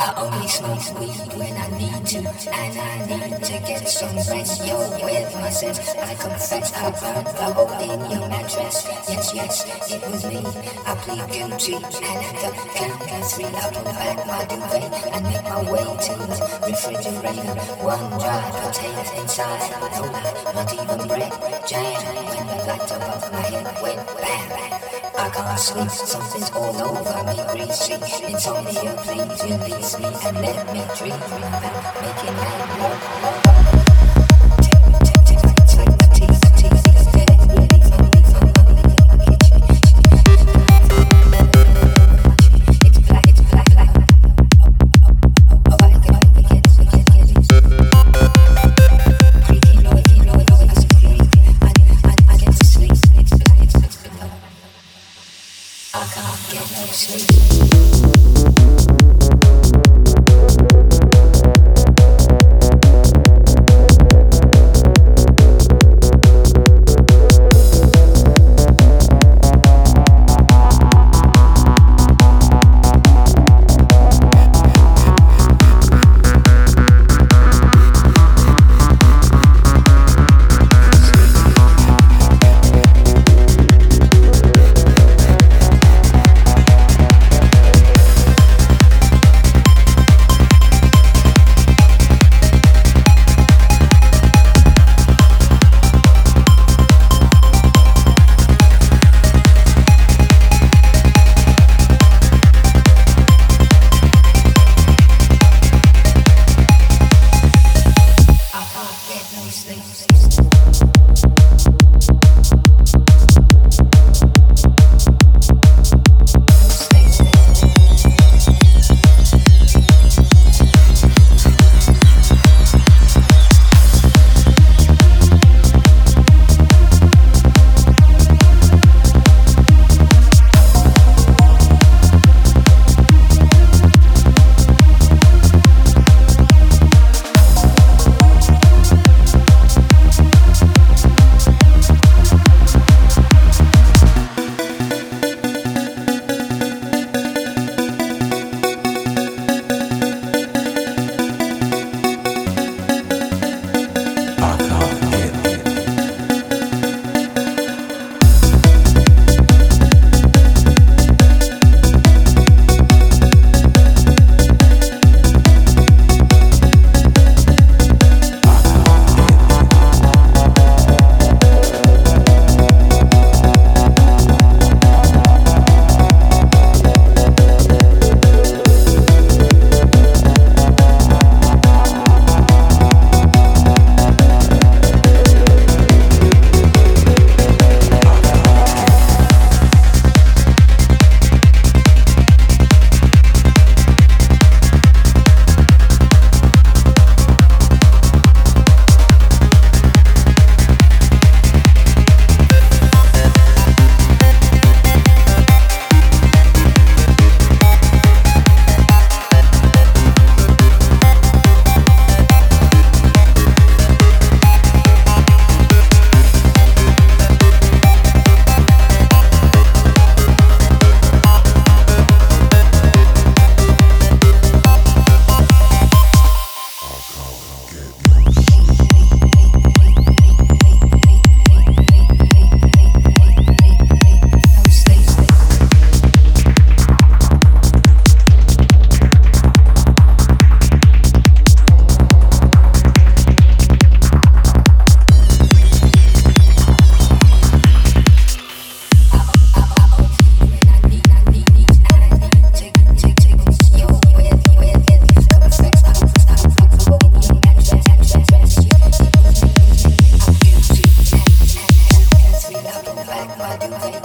I only smoke weed when I need to, and I need to get some rest. Yo, with my sense, I confess I burned the hole in your mattress. Yes, yes, it was me. I plead guilty, and at the count of three, I pull back my duvet and make my way to the refrigerator. One dry potato inside, no not even bread. Jam when the light above my head went bam. I can't sleep, something's all over me, greasy. Insomnia, please release me and let me dream about making that love. Sessions.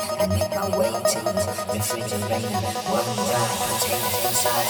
I make my way to the refrigerator where the die contained inside.